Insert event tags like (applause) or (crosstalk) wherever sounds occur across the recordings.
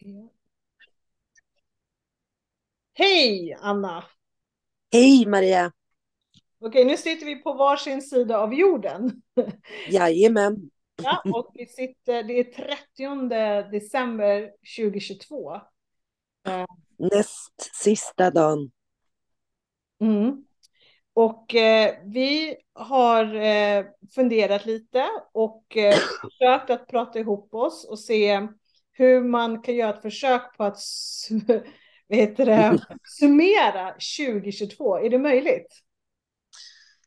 Ja. Hej Anna! Hej Maria! Okej, nu sitter vi på varsin sida av jorden. (laughs) Jajamän. Ja, och vi sitter, det är 30 december 2022. Näst sista dagen. Mm. Och eh, vi har eh, funderat lite och eh, (clears throat) försökt att prata ihop oss och se hur man kan göra ett försök på att (laughs) heter det, summera 2022. Är det möjligt?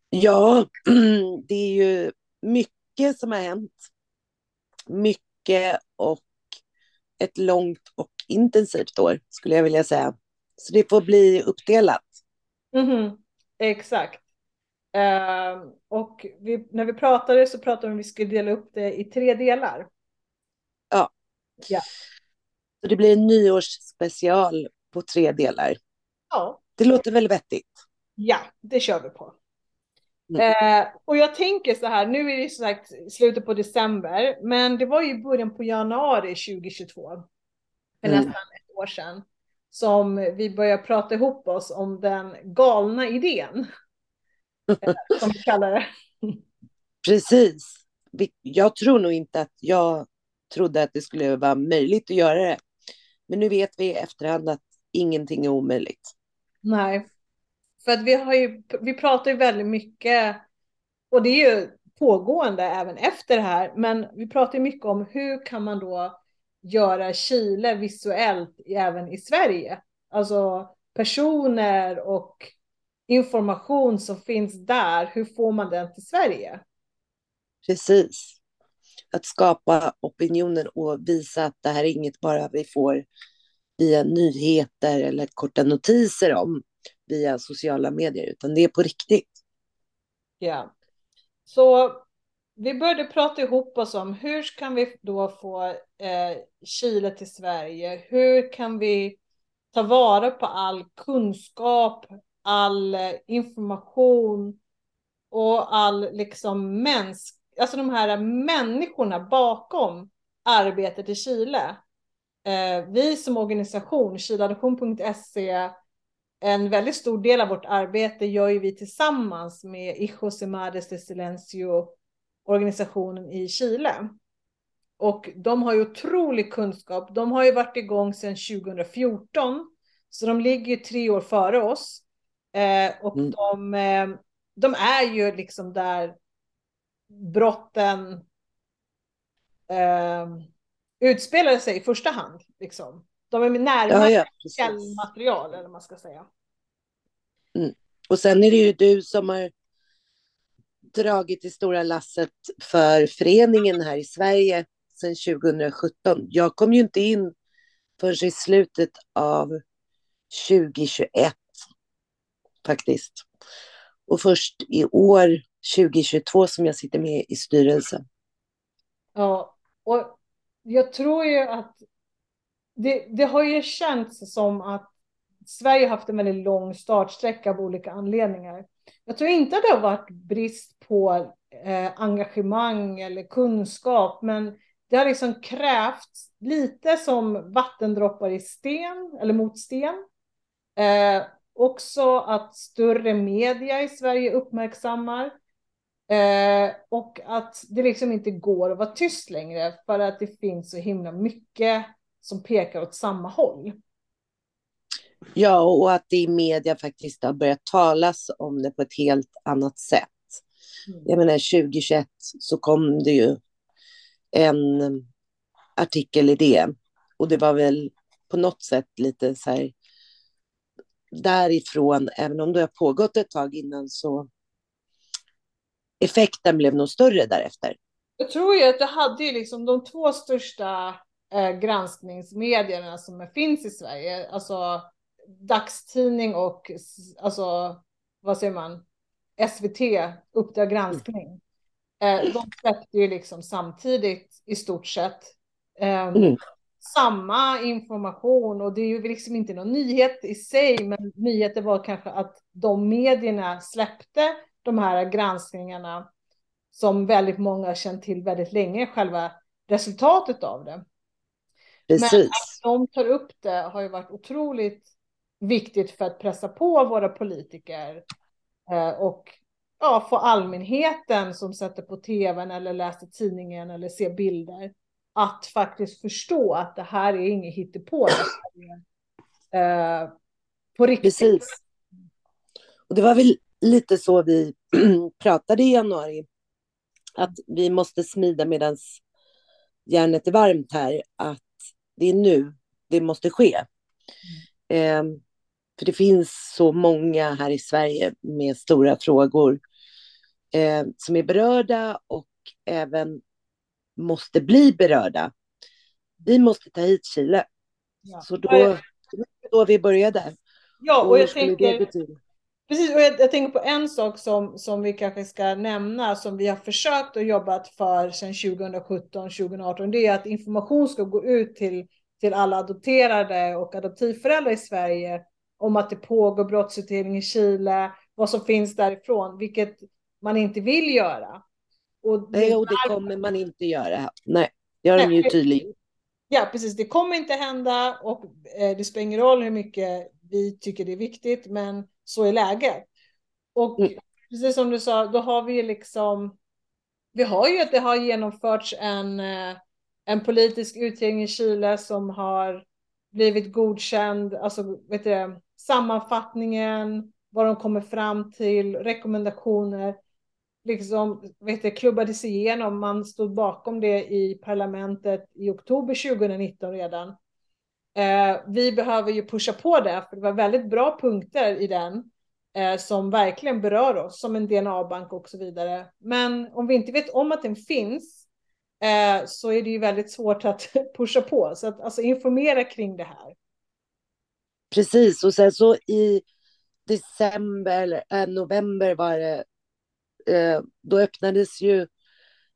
Ja, (clears throat) det är ju mycket som har hänt. Mycket och ett långt och intensivt år skulle jag vilja säga. Så det får bli uppdelat. Mm -hmm. Exakt. Uh, och vi, när vi pratade så pratade vi om att vi skulle dela upp det i tre delar. Ja. Ja. Så det blir en nyårsspecial på tre delar. Ja. Det låter väl vettigt? Ja, det kör vi på. Mm. Eh, och jag tänker så här, nu är det som sagt slutet på december, men det var ju början på januari 2022, för mm. nästan ett år sedan, som vi började prata ihop oss om den galna idén, eh, som vi kallar det. Precis. Jag tror nog inte att jag trodde att det skulle vara möjligt att göra det. Men nu vet vi i efterhand att ingenting är omöjligt. Nej, för att vi har ju, vi pratar ju väldigt mycket, och det är ju pågående även efter det här, men vi pratar ju mycket om hur kan man då göra Chile visuellt även i Sverige? Alltså personer och information som finns där, hur får man den till Sverige? Precis. Att skapa opinionen och visa att det här är inget bara vi får via nyheter eller korta notiser om via sociala medier, utan det är på riktigt. Ja. Så vi började prata ihop oss om hur kan vi då få eh, Chile till Sverige? Hur kan vi ta vara på all kunskap, all eh, information och all liksom mäns alltså de här människorna bakom arbetet i Chile. Eh, vi som organisation, chileadoption.se, en väldigt stor del av vårt arbete gör ju vi tillsammans med Hijos y Madres de Silencio, organisationen i Chile. Och de har ju otrolig kunskap. De har ju varit igång sedan 2014, så de ligger ju tre år före oss. Eh, och mm. de, eh, de är ju liksom där brotten eh, utspelar sig i första hand. Liksom. De är närmare ja, ja, källmaterial, eller man ska säga. Mm. Och sen är det ju du som har dragit det stora lasset för föreningen här i Sverige sedan 2017. Jag kom ju inte in förrän i slutet av 2021 faktiskt. Och först i år, 2022, som jag sitter med i styrelsen. Ja, och jag tror ju att det, det har ju känts som att Sverige har haft en väldigt lång startsträcka av olika anledningar. Jag tror inte att det har varit brist på eh, engagemang eller kunskap, men det har liksom krävts lite som vattendroppar i sten eller mot sten. Eh, också att större media i Sverige uppmärksammar eh, och att det liksom inte går att vara tyst längre för att det finns så himla mycket som pekar åt samma håll. Ja, och att det i media faktiskt har börjat talas om det på ett helt annat sätt. Mm. Jag menar, 2021 så kom det ju en artikel i det. Och det var väl på något sätt lite så här därifrån, även om det har pågått ett tag innan, så effekten blev nog större därefter. Jag tror ju att det hade ju liksom de två största eh, granskningsmedierna som finns i Sverige, alltså dagstidning och alltså, vad säger man, SVT, Uppdrag granskning. Eh, de släppte ju liksom samtidigt i stort sett eh, mm. samma information och det är ju liksom inte någon nyhet i sig, men nyheten var kanske att de medierna släppte de här granskningarna som väldigt många känt till väldigt länge, själva resultatet av det. Precis. Men att de tar upp det har ju varit otroligt viktigt för att pressa på våra politiker eh, och ja, få allmänheten som sätter på tvn eller läser tidningen eller ser bilder att faktiskt förstå att det här är inget hittepå. (clears throat) Eh, på riktigt. Precis. Och det var väl lite så vi (clears throat) pratade i januari. Att vi måste smida medan järnet är varmt här. Att det är nu det måste ske. Eh, för det finns så många här i Sverige med stora frågor eh, som är berörda och även måste bli berörda. Vi måste ta hit Chile. Ja. Så då, då vi började. Ja, och, och jag tänker... Precis, och jag, jag, tänker på en sak som, som vi kanske ska nämna, som vi har försökt och jobbat för sedan 2017, 2018, det är att information ska gå ut till, till alla adopterade och adoptivföräldrar i Sverige om att det pågår brottsutredning i Chile, vad som finns därifrån, vilket man inte vill göra. Och det, Nej, och det kommer man inte göra. Nej, det har de ju tydligt. Ja, precis. Det kommer inte hända och eh, det spelar ingen roll hur mycket vi tycker det är viktigt, men så är läget. Och mm. precis som du sa, då har vi liksom, vi har ju att det har genomförts en, eh, en politisk utredning i Chile som har blivit godkänd, alltså vet du, sammanfattningen, vad de kommer fram till, rekommendationer, liksom, vet du, klubbades igenom, man stod bakom det i parlamentet i oktober 2019 redan. Eh, vi behöver ju pusha på det, för det var väldigt bra punkter i den eh, som verkligen berör oss, som en DNA-bank och så vidare. Men om vi inte vet om att den finns eh, så är det ju väldigt svårt att (laughs) pusha på. Så att alltså informera kring det här. Precis, och sen så i december, äh, november var det, eh, då öppnades ju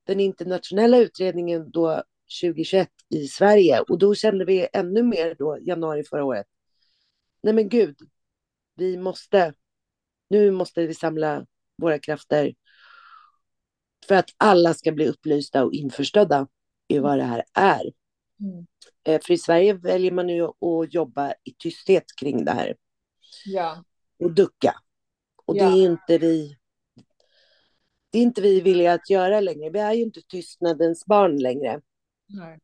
den internationella utredningen då 2021 i Sverige och då kände vi ännu mer då, januari förra året. Nej men gud, vi måste, nu måste vi samla våra krafter för att alla ska bli upplysta och införstådda i vad det här är. Mm. Eh, för i Sverige väljer man ju att jobba i tysthet kring det här. Ja. Och ducka. Och ja. det är inte vi det är inte vi villiga att göra längre. Vi är ju inte tystnadens barn längre. Nej.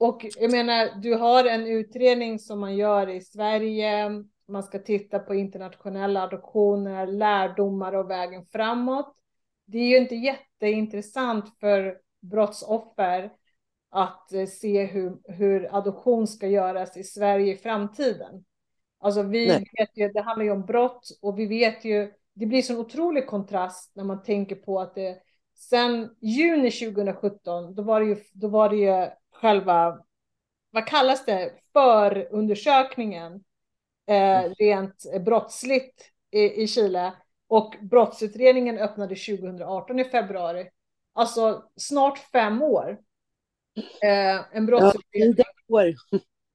Och jag menar, du har en utredning som man gör i Sverige. Man ska titta på internationella adoptioner, lärdomar och vägen framåt. Det är ju inte jätteintressant för brottsoffer att eh, se hur, hur adoption ska göras i Sverige i framtiden. Alltså vi Nej. vet ju, det handlar ju om brott och vi vet ju, det blir så otrolig kontrast när man tänker på att det sen juni 2017, då var det ju, då var det ju själva, vad kallas det, förundersökningen eh, rent brottsligt i, i Chile och brottsutredningen öppnade 2018 i februari. Alltså snart fem år. Eh, en brottsutredning. Ja,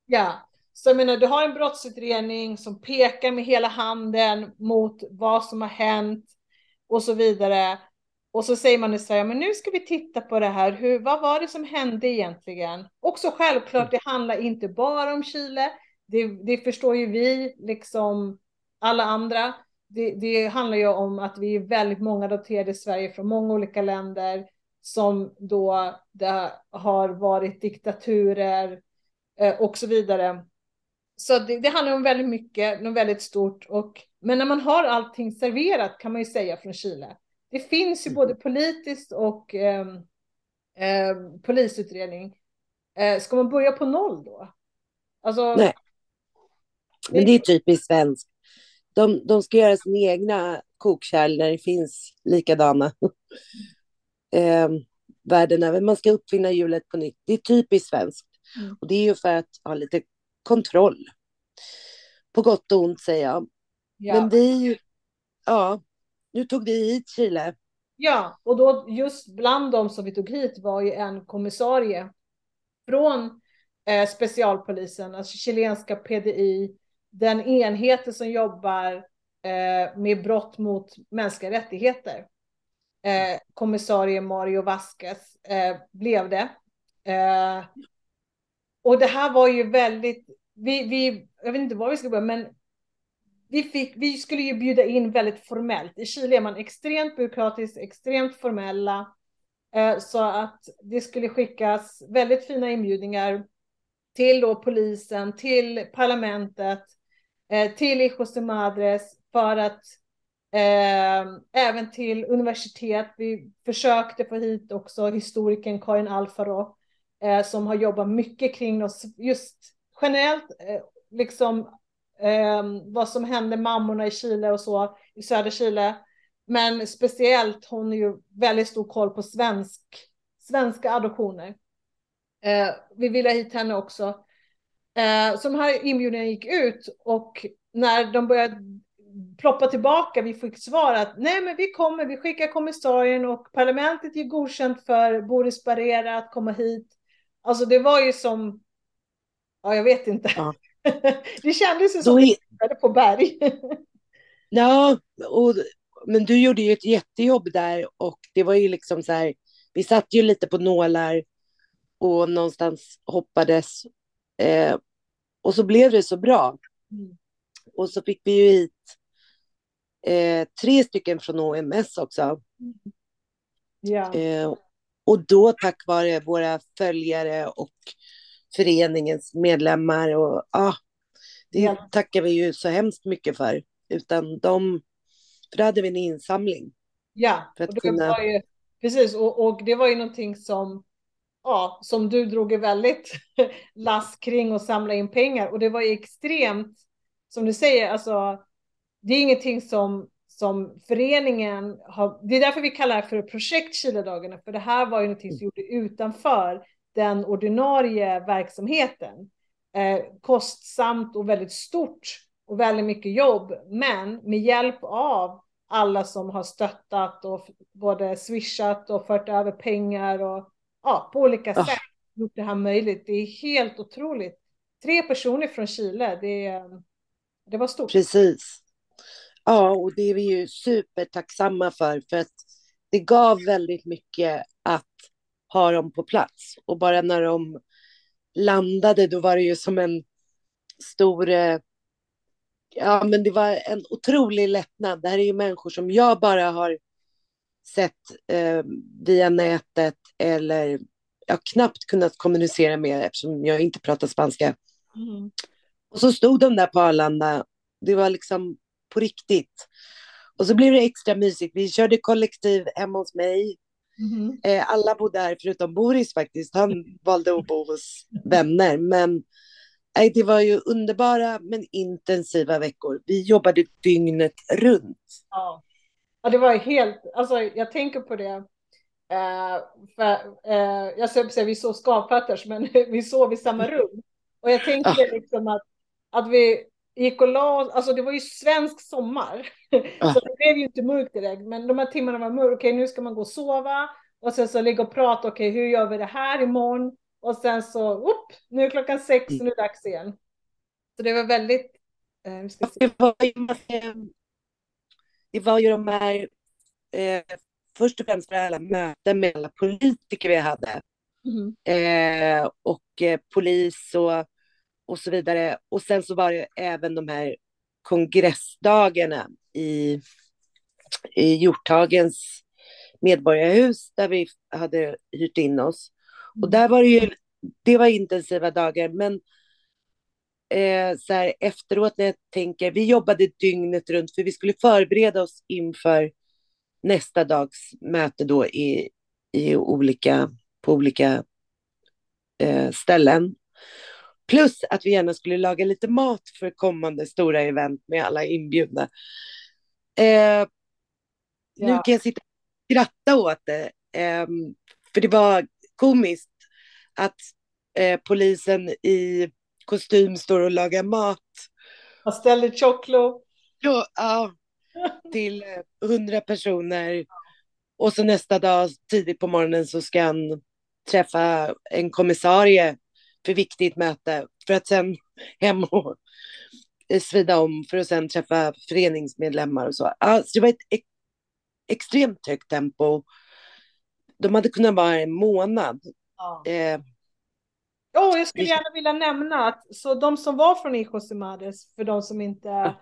ja, så jag menar, du har en brottsutredning som pekar med hela handen mot vad som har hänt och så vidare. Och så säger man i Sverige, men nu ska vi titta på det här. Hur, vad var det som hände egentligen? Också självklart, det handlar inte bara om Chile. Det, det förstår ju vi, liksom alla andra. Det, det handlar ju om att vi är väldigt många adopterade i Sverige från många olika länder som då det har varit diktaturer eh, och så vidare. Så det, det, handlar om väldigt mycket, något väldigt stort. Och, men när man har allting serverat kan man ju säga från Chile. Det finns ju både politiskt och eh, eh, polisutredning. Eh, ska man börja på noll då? Alltså, Nej. Men det är typiskt svenskt. De, de ska göra sina egna kokkärl när det finns likadana. (laughs) eh, världen över. Man ska uppfinna hjulet på nytt. Det är typiskt svenskt. Mm. Och det är ju för att ha lite kontroll. På gott och ont säger jag. Ja. Men vi, ja, nu tog vi hit Chile. Ja, och då just bland dem som vi tog hit var ju en kommissarie från eh, specialpolisen, alltså chilenska PDI, den enheten som jobbar eh, med brott mot mänskliga rättigheter. Eh, kommissarie Mario Vasquez eh, blev det. Eh, och det här var ju väldigt, vi, vi, jag vet inte var vi ska börja, men vi, fick, vi skulle ju bjuda in väldigt formellt. I Chile är man extremt byråkratisk, extremt formella. Eh, så att det skulle skickas väldigt fina inbjudningar till då polisen, till parlamentet, eh, till Hijos de Madres för att eh, även till universitet. Vi försökte få hit också historikern Karin Alfaro eh, som har jobbat mycket kring oss just generellt eh, liksom eh, vad som hände mammorna i Chile och så i södra Chile. Men speciellt hon har ju väldigt stor koll på svensk, svenska adoptioner. Eh, vi ville ha hit henne också. Eh, så de här inbjudningarna gick ut och när de började ploppa tillbaka, vi fick svar att nej men vi kommer, vi skickar kommissarien och parlamentet är godkänt för Boris Barrera att komma hit. Alltså det var ju som, ja jag vet inte. Ja. (laughs) det kändes ju som att vi på berg. (laughs) ja, och, men du gjorde ju ett jättejobb där och det var ju liksom så här, vi satt ju lite på nålar och någonstans hoppades. Eh, och så blev det så bra. Mm. Och så fick vi ju hit eh, tre stycken från OMS också. Mm. Ja. Eh, och då tack vare våra följare och föreningens medlemmar och ah, det ja. tackar vi ju så hemskt mycket för. Utan de, för då hade vi en insamling. Ja, för att och kunna... var ju, precis och, och det var ju någonting som ja, som du drog väldigt (laughs) lass kring och samla in pengar och det var ju extremt som du säger, alltså det är ingenting som som föreningen har, det är därför vi kallar det för projekt Chiledagarna, för det här var ju någonting som gjorde utanför den ordinarie verksamheten. Eh, kostsamt och väldigt stort och väldigt mycket jobb, men med hjälp av alla som har stöttat och både swishat och fört över pengar och ja, på olika oh. sätt gjort det här möjligt. Det är helt otroligt. Tre personer från Chile, det, det var stort. Precis. Ja, och det är vi ju supertacksamma för, för att det gav väldigt mycket att ha dem på plats. Och bara när de landade, då var det ju som en stor... Eh, ja, men det var en otrolig lättnad. Det här är ju människor som jag bara har sett eh, via nätet eller jag knappt kunnat kommunicera med eftersom jag inte pratar spanska. Mm. Och så stod de där på Arlanda. Det var liksom på riktigt. Och så blev det extra mysigt. Vi körde kollektiv hemma hos mig. Mm. Eh, alla bodde här förutom Boris faktiskt. Han valde att bo hos vänner. Men eh, det var ju underbara men intensiva veckor. Vi jobbade dygnet runt. Ja, ja det var helt, alltså jag tänker på det. Eh, för, eh, jag skulle säga vi sov skavfötters men (laughs) vi sov i samma rum. Och jag tänkte ja. liksom att, att vi, gick och la alltså det var ju svensk sommar. Ah. Så det blev ju inte mörkt direkt, men de här timmarna var mörkt. Okej, nu ska man gå och sova och sen så ligga och prata. Okej, hur gör vi det här imorgon? Och sen så, upp, nu är klockan sex och nu är det dags igen. Så det var väldigt, eh, ska se. Det var ju, det var ju de här, eh, först och främst för alla möten med alla politiker vi hade. Mm. Eh, och eh, polis och och så vidare. Och sen så var det även de här kongressdagarna i, i Hjorthagens medborgarhus där vi hade hyrt in oss. Och där var det ju, det var intensiva dagar, men eh, så här, efteråt när jag tänker, vi jobbade dygnet runt för vi skulle förbereda oss inför nästa dags möte då i, i olika, på olika eh, ställen. Plus att vi gärna skulle laga lite mat för kommande stora event med alla inbjudna. Eh, ja. Nu kan jag sitta och skratta åt det. Eh, för det var komiskt att eh, polisen i kostym står och lagar mat. Pastelli Choclo. Ja, ja, till eh, hundra personer. Och så nästa dag tidigt på morgonen så ska han träffa en kommissarie för viktigt möte för att sen hem och svida om för att sen träffa föreningsmedlemmar och så. Alltså, det var ett ex extremt högt tempo. De hade kunnat vara en månad. Ja. Eh, Oh, jag skulle gärna vilja nämna att så de som var från Hijos de Madres, för de som inte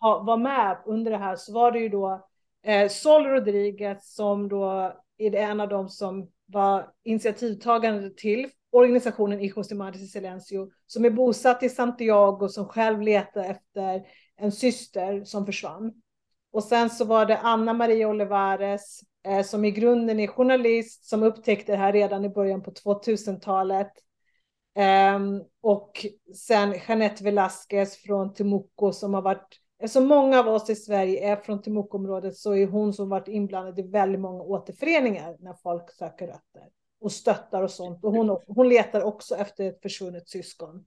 ha, var med under det här, så var det ju då eh, Sol Rodriguez som då är en av dem som var initiativtagande till organisationen Hijos de Madres i Silencio, som är bosatt i Santiago, som själv letar efter en syster som försvann. Och sen så var det Anna Maria Olivares eh, som i grunden är journalist som upptäckte det här redan i början på 2000-talet. Eh, och sen Jeanette Velasquez från Temuco som har varit, eftersom många av oss i Sverige är från Temuco-området så är hon som varit inblandad i väldigt många återföreningar när folk söker rötter och stöttar och sånt. Och hon, hon letar också efter ett försvunnet syskon.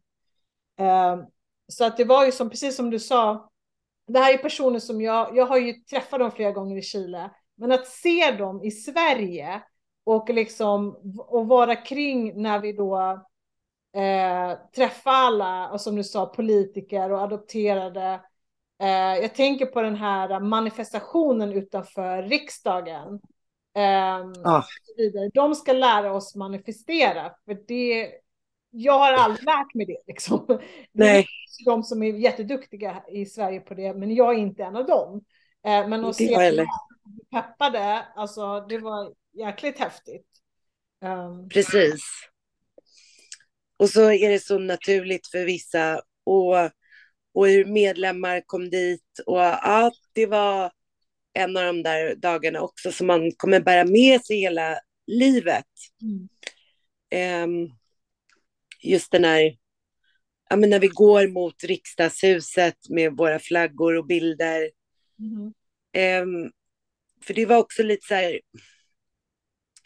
Eh, så att det var ju som, precis som du sa, det här är personer som jag, jag har ju träffat dem flera gånger i Chile, men att se dem i Sverige och liksom och vara kring när vi då eh, träffar alla, och som du sa, politiker och adopterade. Eh, jag tänker på den här manifestationen utanför riksdagen. Eh, ah. De ska lära oss manifestera, för det, jag har aldrig lärt mig det. Liksom. Nej. Det är de som är jätteduktiga i Sverige på det, men jag är inte en av dem. Eh, men att se peppade, alltså det var jäkligt häftigt. Um... Precis. Och så är det så naturligt för vissa och, och hur medlemmar kom dit och ja, det var en av de där dagarna också som man kommer bära med sig hela livet. Mm. Um, just den här, ja men när vi går mot riksdagshuset med våra flaggor och bilder. Mm. Um, för det var också lite så här,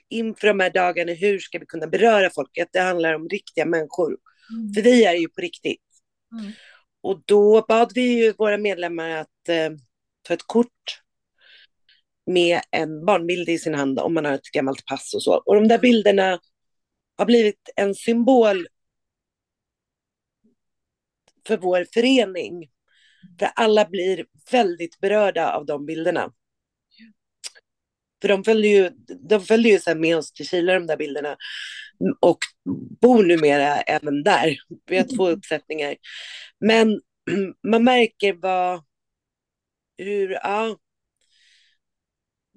inför de här dagarna, hur ska vi kunna beröra folket? Det handlar om riktiga människor. Mm. För vi är ju på riktigt. Mm. Och då bad vi ju våra medlemmar att eh, ta ett kort med en barnbild i sin hand om man har ett gammalt pass och så. Och de där bilderna har blivit en symbol för vår förening. För alla blir väldigt berörda av de bilderna. För de följde ju, de följde ju sen med oss till Chile, de där bilderna. Och bor numera även där. Vi har två uppsättningar. Men (clears throat) man märker vad, hur, ja.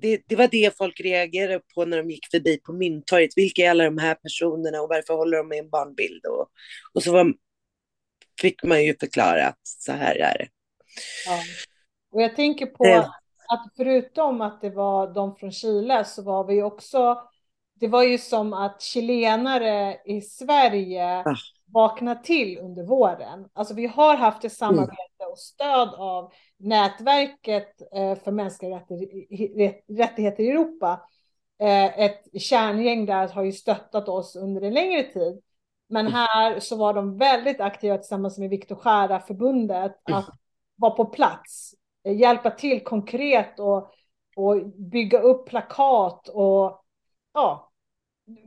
Det, det var det folk reagerade på när de gick förbi på Mynttorget. Vilka är alla de här personerna och varför håller de med en barnbild? Och, och så var, fick man ju förklara att så här är det. Ja. Och jag tänker på det. att förutom att det var de från Chile så var vi också, det var ju som att chilenare i Sverige ah. vaknade till under våren. Alltså vi har haft ett samarbete mm. och stöd av nätverket eh, för mänskliga rättigheter i Europa. Eh, ett kärngäng där har ju stöttat oss under en längre tid. Men mm. här så var de väldigt aktiva tillsammans med Viktor Skära förbundet mm. att vara på plats, eh, hjälpa till konkret och, och bygga upp plakat och ja,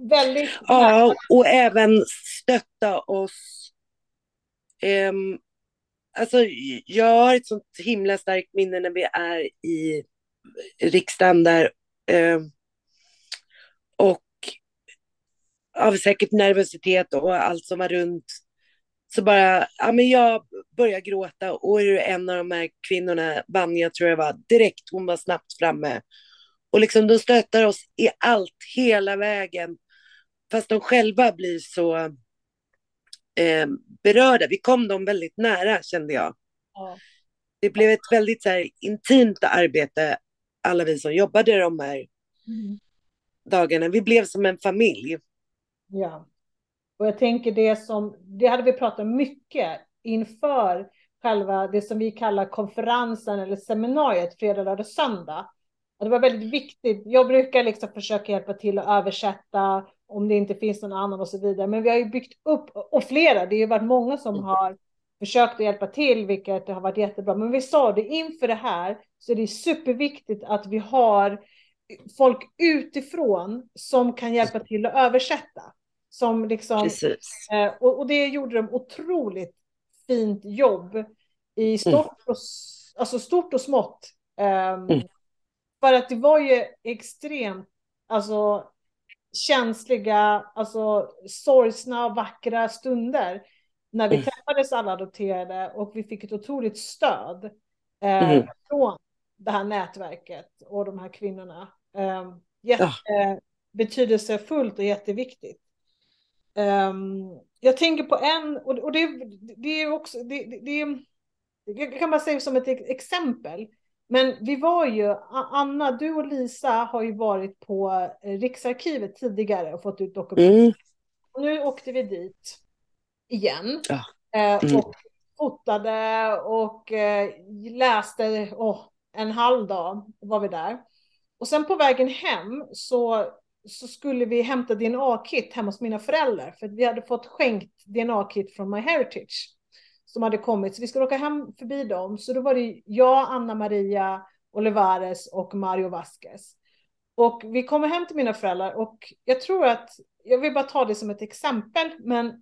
väldigt. Ja, och även stötta oss. Um, alltså, jag har ett sånt himla starkt minne när vi är i riksdagen där. Um, och av säkert nervositet och allt som var runt. Så bara, ja men jag började gråta och en av de här kvinnorna, Vanja tror jag var, direkt, hon var snabbt framme. Och liksom de stöttar oss i allt, hela vägen. Fast de själva blir så eh, berörda. Vi kom dem väldigt nära kände jag. Ja. Det blev ett väldigt så här, intimt arbete, alla vi som jobbade de här mm. dagarna. Vi blev som en familj. Ja. Och jag tänker det som, det hade vi pratat mycket inför själva det som vi kallar konferensen eller seminariet fredag, lördag, söndag. Det var väldigt viktigt. Jag brukar liksom försöka hjälpa till att översätta om det inte finns någon annan och så vidare. Men vi har ju byggt upp, och flera, det har ju varit många som mm. har försökt att hjälpa till, vilket har varit jättebra. Men vi sa det inför det här så är det superviktigt att vi har folk utifrån som kan hjälpa till att översätta. Som liksom, eh, och, det gjorde de otroligt fint jobb i mm. stort, och, alltså stort och smått. Um, mm. För att det var ju extremt, alltså känsliga, alltså sorgsna vackra stunder när vi mm. träffades alla adopterade och vi fick ett otroligt stöd eh, mm. från det här nätverket och de här kvinnorna. Eh, jätte, ja. betydelsefullt och jätteviktigt. Um, jag tänker på en, och, och det, det är också, det, det, det, jag kan bara säga som ett exempel, men vi var ju, Anna, du och Lisa har ju varit på eh, Riksarkivet tidigare och fått ut dokument. Mm. Och nu åkte vi dit igen ja. Eh, mm. och fotade och eh, läste oh, en halv dag var vi där. Och sen på vägen hem så, så skulle vi hämta DNA-kit hemma hos mina föräldrar för vi hade fått skänkt DNA-kit från MyHeritage som hade kommit. Så vi skulle åka hem förbi dem. Så då var det jag, Anna Maria Olivares och Mario Vasquez. Och vi kommer hem till mina föräldrar och jag tror att, jag vill bara ta det som ett exempel, men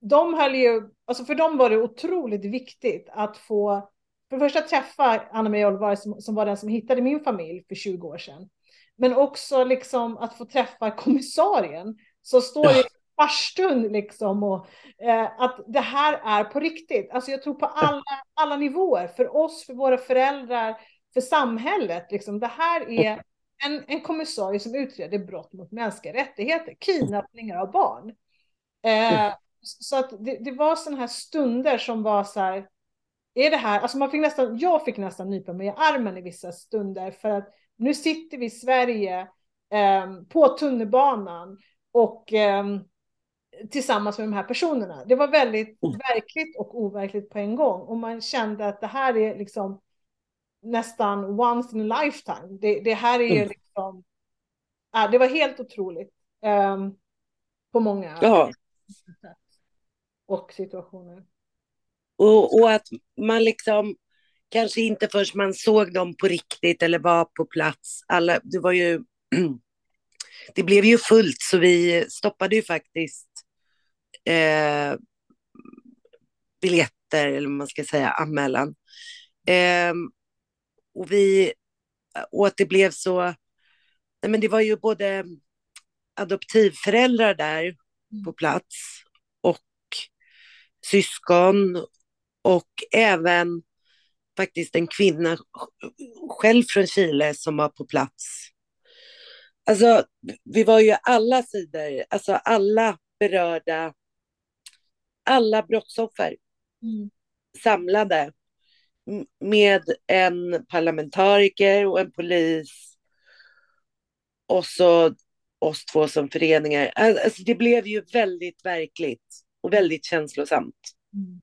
de höll ju, alltså för dem var det otroligt viktigt att få, för det första träffa Anna Maria Olivares som, som var den som hittade min familj för 20 år sedan. Men också liksom att få träffa kommissarien som står i farstun liksom och eh, att det här är på riktigt. Alltså jag tror på alla, alla nivåer, för oss, för våra föräldrar, för samhället. Liksom. Det här är en, en kommissarie som utreder brott mot mänskliga rättigheter, kidnappningar av barn. Eh, så att det, det var sådana här stunder som var så här, är det här, alltså man fick nästan, jag fick nästan nypa mig i armen i vissa stunder för att nu sitter vi i Sverige eh, på tunnelbanan och eh, tillsammans med de här personerna. Det var väldigt mm. verkligt och overkligt på en gång och man kände att det här är liksom nästan once in a lifetime. Det, det här är mm. liksom, ja, det var helt otroligt um, på många ja. och situationer. Och, och att man liksom kanske inte först man såg dem på riktigt eller var på plats. Alla, det var ju (clears throat) det blev ju fullt så vi stoppade ju faktiskt eh, biljetter, eller man ska säga, anmälan. Eh, och vi, och att det blev så, nej men det var ju både adoptivföräldrar där mm. på plats och syskon och även faktiskt en kvinna själv från Chile som var på plats. Alltså, vi var ju alla sidor, alltså alla berörda alla brottsoffer mm. samlade med en parlamentariker och en polis och så oss två som föreningar. Alltså, det blev ju väldigt verkligt och väldigt känslosamt. Mm.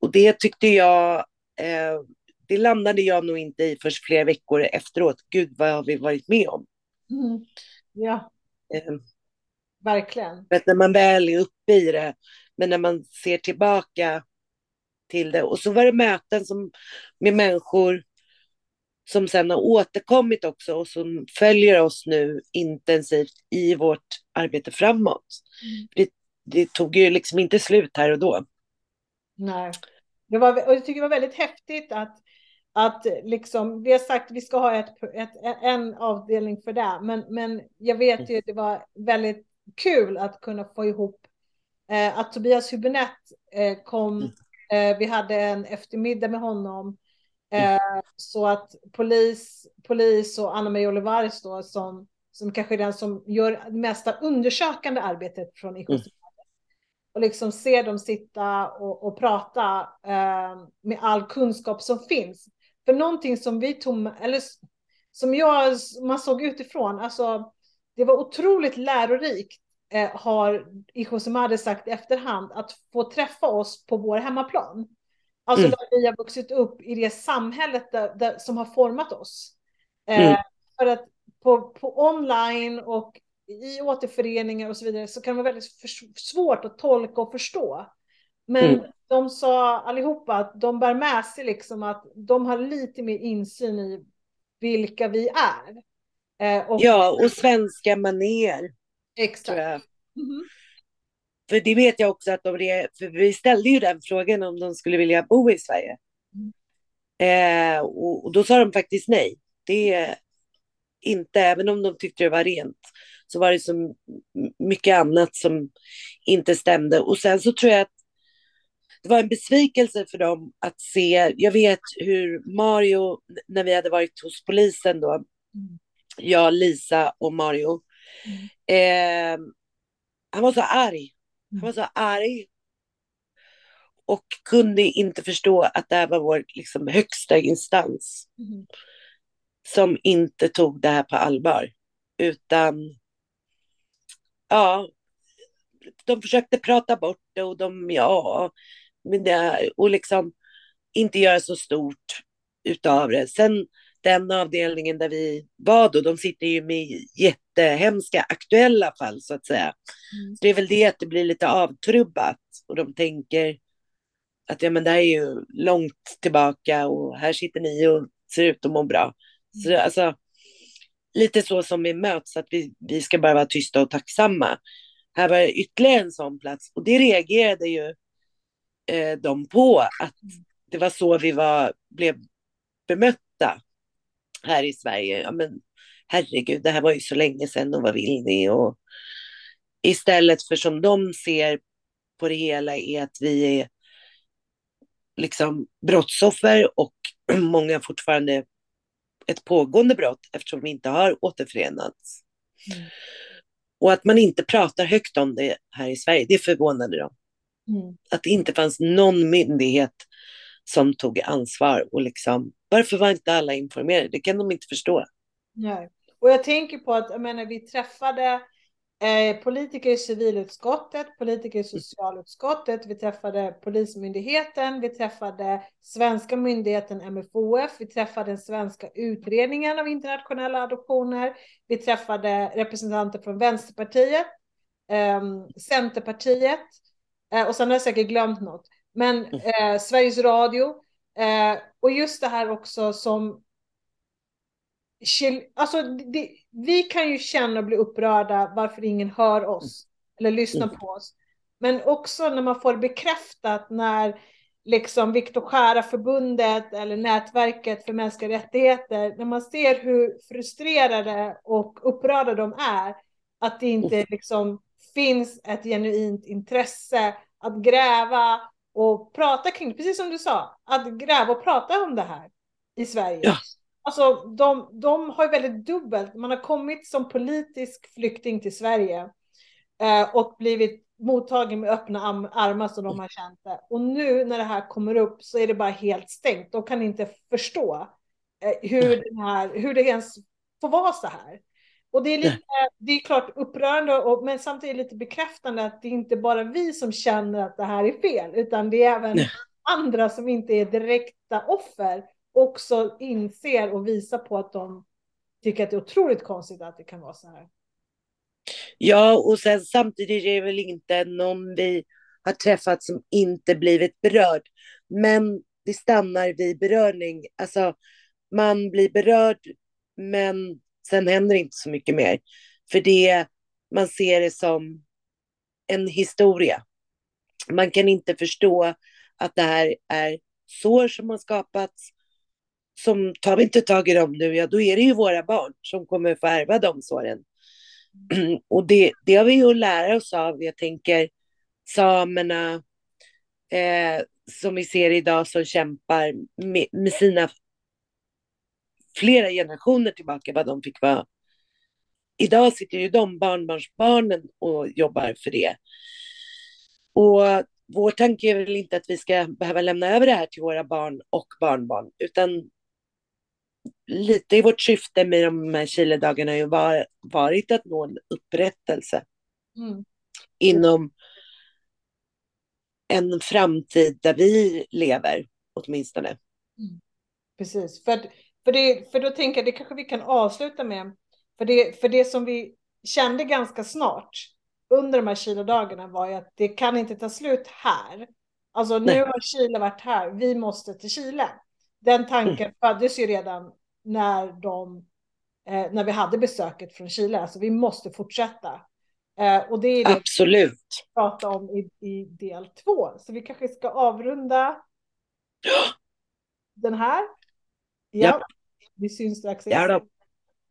Och det tyckte jag, eh, det landade jag nog inte i först flera veckor efteråt. Gud, vad har vi varit med om? Mm. Ja. Eh, Verkligen. För att när man väl är uppe i det, men när man ser tillbaka till det. Och så var det möten som, med människor som sen har återkommit också och som följer oss nu intensivt i vårt arbete framåt. Mm. Det, det, tog ju liksom inte slut här och då. Nej, det var, och jag tycker det var väldigt häftigt att, att liksom, vi har sagt att vi ska ha ett, ett, en avdelning för det, men, men jag vet ju att det var väldigt kul att kunna få ihop eh, att Tobias Hübinette eh, kom. Mm. Eh, vi hade en eftermiddag med honom. Eh, mm. Så att polis, polis och Anna-Maria Olivares då som, som kanske är den som gör det mesta undersökande arbetet från IK. Mm. Och liksom se dem sitta och, och prata eh, med all kunskap som finns. För någonting som vi tog, eller som jag, man såg utifrån, alltså det var otroligt lärorikt, eh, har Ihosumade sagt i efterhand, att få träffa oss på vår hemmaplan. Alltså mm. där vi har vuxit upp i det samhället där, där, som har format oss. Eh, mm. För att på, på online och i återföreningar och så vidare så kan det vara väldigt för, svårt att tolka och förstå. Men mm. de sa allihopa att de bär med sig liksom att de har lite mer insyn i vilka vi är. Eh, och, ja, och svenska maner. Exakt. Mm -hmm. För det vet jag också att de, för vi ställde ju den frågan om de skulle vilja bo i Sverige. Mm. Eh, och, och, då sa de faktiskt nej. Det är inte, även om de tyckte det var rent, så var det så mycket annat som inte stämde. Och sen så tror jag att det var en besvikelse för dem att se, jag vet hur Mario, när vi hade varit hos polisen då, mm. Jag, Lisa och Mario, mm. eh, han var så arg. Han var så arg och kunde inte förstå att det här var vår liksom, högsta instans. Mm. Som inte tog det här på allvar. Utan, ja, de försökte prata bort det och de, ja, men det, och liksom inte göra så stort utav det. Sen den avdelningen där vi var då, de sitter ju med jättehemska aktuella fall så att säga. Mm. Så det är väl det att det blir lite avtrubbat och de tänker att ja, men det här är ju långt tillbaka och här sitter ni och ser ut att må bra. Så mm. alltså, lite så som vi möts, att vi, vi ska bara vara tysta och tacksamma. Här var ytterligare en sån plats och det reagerade ju eh, de på, att mm. det var så vi var, blev bemötta här i Sverige. Ja, men herregud, det här var ju så länge sedan och vad vill ni? Och istället för som de ser på det hela är att vi är liksom brottsoffer och (clears throat) många fortfarande ett pågående brott eftersom vi inte har återförenats. Mm. Och att man inte pratar högt om det här i Sverige, det förvånade dem. Mm. Att det inte fanns någon myndighet som tog ansvar och liksom, varför var inte alla informerade? Det kan de inte förstå. Nej. Och jag tänker på att, jag menar, vi träffade Eh, politiker i civilutskottet, politiker i socialutskottet, vi träffade Polismyndigheten, vi träffade svenska myndigheten MFOF, vi träffade den svenska utredningen av internationella adoptioner, vi träffade representanter från Vänsterpartiet, eh, Centerpartiet eh, och sen har jag säkert glömt något. Men eh, Sveriges Radio eh, och just det här också som Alltså, det, vi kan ju känna och bli upprörda varför ingen hör oss eller lyssnar mm. på oss. Men också när man får bekräftat när liksom Viktor Skära-förbundet eller nätverket för mänskliga rättigheter, när man ser hur frustrerade och upprörda de är, att det inte liksom finns ett genuint intresse att gräva och prata kring, precis som du sa, att gräva och prata om det här i Sverige. Ja. Alltså, de, de har ju väldigt dubbelt. Man har kommit som politisk flykting till Sverige eh, och blivit mottagen med öppna armar som de har känt det. Och nu när det här kommer upp så är det bara helt stängt. De kan inte förstå eh, hur, den här, hur det ens får vara så här. Och det är, lite, det är klart upprörande, och, men samtidigt lite bekräftande att det är inte bara vi som känner att det här är fel, utan det är även andra som inte är direkta offer också inser och visar på att de tycker att det är otroligt konstigt att det kan vara så här. Ja, och sen samtidigt är det väl inte någon vi har träffat som inte blivit berörd. Men det stannar vid berörning. Alltså, man blir berörd, men sen händer inte så mycket mer. För det, man ser det som en historia. Man kan inte förstå att det här är sår som har skapats som tar vi inte tag i dem nu, ja då är det ju våra barn som kommer få ärva de såren. (clears throat) Och det, det har vi ju att lära oss av. Jag tänker samerna eh, som vi ser idag som kämpar med, med, sina flera generationer tillbaka vad de fick vara. Idag sitter ju de barnbarnsbarnen och jobbar för det. Och vår tanke är väl inte att vi ska behöva lämna över det här till våra barn och barnbarn, utan lite i vårt syfte med de här Chiledagarna har ju var, varit att nå en upprättelse mm. inom en framtid där vi lever, åtminstone. Mm. Precis, för, för, det, för då tänker jag det kanske vi kan avsluta med, för det, för det som vi kände ganska snart under de här Chiledagarna var ju att det kan inte ta slut här. Alltså nu Nej. har Chile varit här, vi måste till Chile. Den tanken mm. föddes ju redan när, de, eh, när vi hade besöket från Chile. Alltså vi måste fortsätta. Eh, och det är det Absolut. vi pratar om i, i del två. Så vi kanske ska avrunda den här. Ja, ja. vi syns strax. Ja, då.